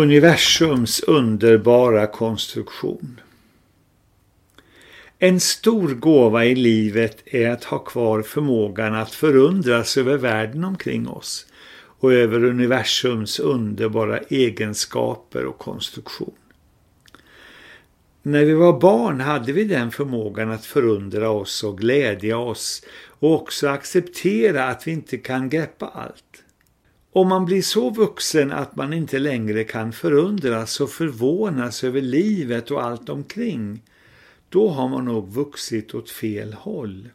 Universums underbara konstruktion. En stor gåva i livet är att ha kvar förmågan att förundras över världen omkring oss och över universums underbara egenskaper och konstruktion. När vi var barn hade vi den förmågan att förundra oss och glädja oss och också acceptera att vi inte kan greppa allt. Om man blir så vuxen att man inte längre kan förundras och förvånas över livet och allt omkring, då har man nog vuxit åt fel håll.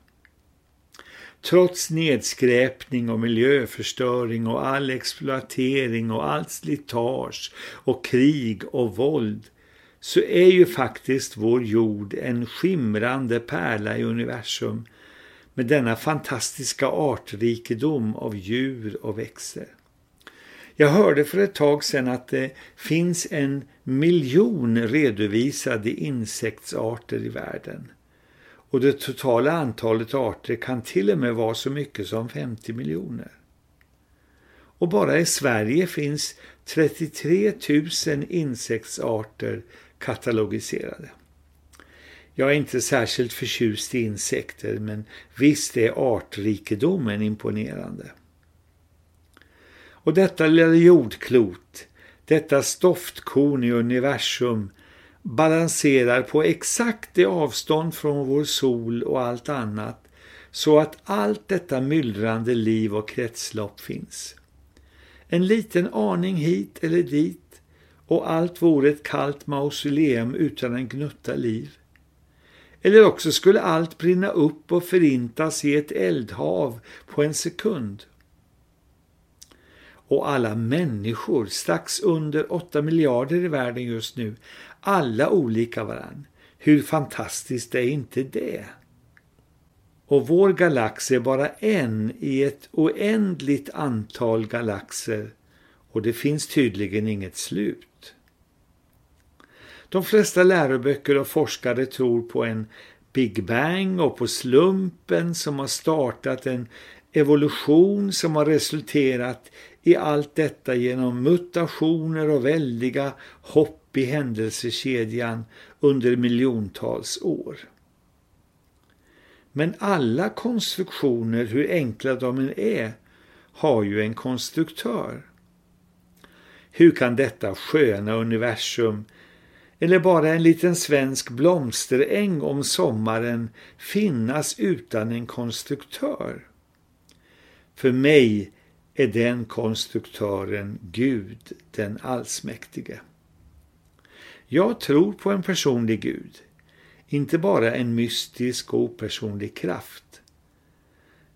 Trots nedskräpning och miljöförstöring och all exploatering och allt slitage och krig och våld så är ju faktiskt vår jord en skimrande pärla i universum med denna fantastiska artrikedom av djur och växter. Jag hörde för ett tag sedan att det finns en miljon redovisade insektsarter i världen. Och det totala antalet arter kan till och med vara så mycket som 50 miljoner. Och bara i Sverige finns 33 000 insektsarter katalogiserade. Jag är inte särskilt förtjust i insekter men visst är artrikedomen imponerande. Och detta lilla jordklot, detta stoftkorn i universum balanserar på exakt det avstånd från vår sol och allt annat så att allt detta myllrande liv och kretslopp finns. En liten aning hit eller dit och allt vore ett kallt mausoleum utan en gnutta liv. Eller också skulle allt brinna upp och förintas i ett eldhav på en sekund och alla människor, strax under 8 miljarder i världen just nu, alla olika varann. Hur fantastiskt är inte det? Och vår galax är bara en i ett oändligt antal galaxer och det finns tydligen inget slut. De flesta läroböcker och forskare tror på en Big Bang och på slumpen som har startat en evolution som har resulterat i allt detta genom mutationer och väldiga hopp i händelsekedjan under miljontals år. Men alla konstruktioner, hur enkla de än är, har ju en konstruktör. Hur kan detta sköna universum eller bara en liten svensk blomsteräng om sommaren finnas utan en konstruktör? För mig är den konstruktören Gud, den allsmäktige. Jag tror på en personlig Gud, inte bara en mystisk och opersonlig kraft.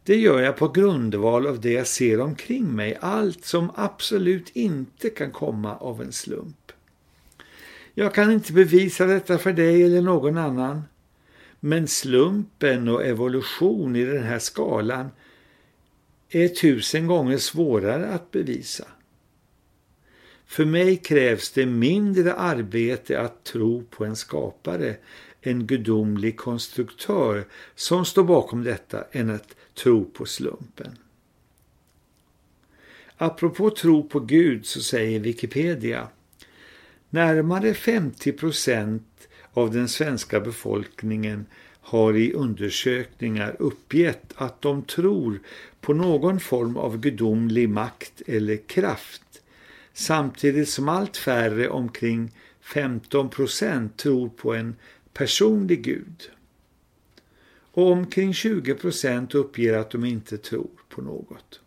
Det gör jag på grundval av det jag ser omkring mig, allt som absolut inte kan komma av en slump. Jag kan inte bevisa detta för dig eller någon annan, men slumpen och evolution i den här skalan är tusen gånger svårare att bevisa. För mig krävs det mindre arbete att tro på en skapare, en gudomlig konstruktör som står bakom detta än att tro på slumpen. Apropå tro på Gud så säger Wikipedia Närmare 50 procent av den svenska befolkningen har i undersökningar uppgett att de tror på någon form av gudomlig makt eller kraft samtidigt som allt färre omkring 15 procent tror på en personlig gud. Och omkring 20 procent uppger att de inte tror på något.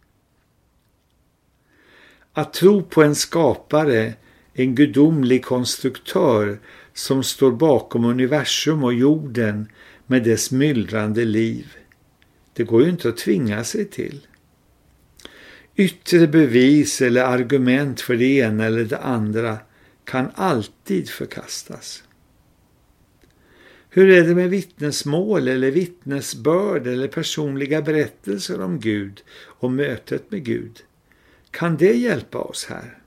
Att tro på en skapare, en gudomlig konstruktör som står bakom universum och jorden med dess myllrande liv. Det går ju inte att tvinga sig till. Yttre bevis eller argument för det ena eller det andra kan alltid förkastas. Hur är det med vittnesmål eller vittnesbörd eller personliga berättelser om Gud och mötet med Gud? Kan det hjälpa oss här?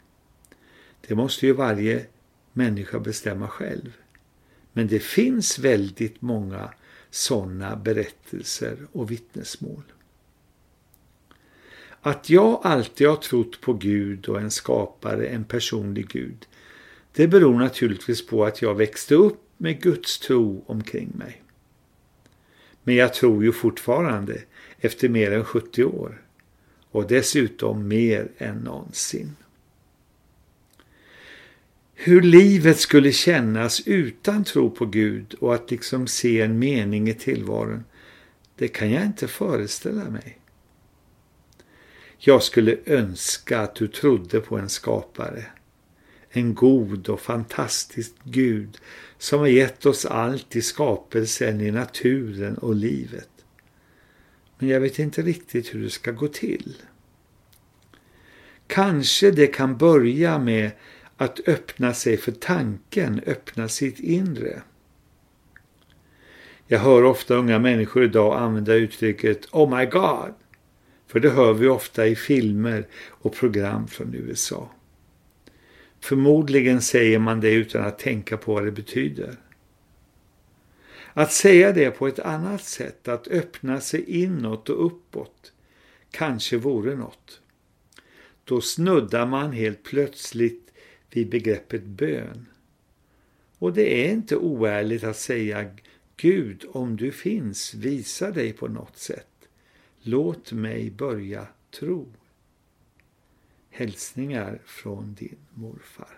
Det måste ju varje människa bestämma själv. Men det finns väldigt många sådana berättelser och vittnesmål. Att jag alltid har trott på Gud och en skapare, en personlig Gud, Det beror naturligtvis på att jag växte upp med Guds tro omkring mig. Men jag tror ju fortfarande efter mer än 70 år och dessutom mer än någonsin. Hur livet skulle kännas utan tro på Gud och att liksom se en mening i tillvaron, det kan jag inte föreställa mig. Jag skulle önska att du trodde på en skapare. En god och fantastisk Gud som har gett oss allt i skapelsen, i naturen och livet. Men jag vet inte riktigt hur det ska gå till. Kanske det kan börja med att öppna sig för tanken, öppna sitt inre. Jag hör ofta unga människor idag använda uttrycket Oh my God, för det hör vi ofta i filmer och program från USA. Förmodligen säger man det utan att tänka på vad det betyder. Att säga det på ett annat sätt, att öppna sig inåt och uppåt, kanske vore något. Då snuddar man helt plötsligt vid begreppet bön. Och det är inte oärligt att säga Gud, om du finns, visa dig på något sätt. Låt mig börja tro. Hälsningar från din morfar.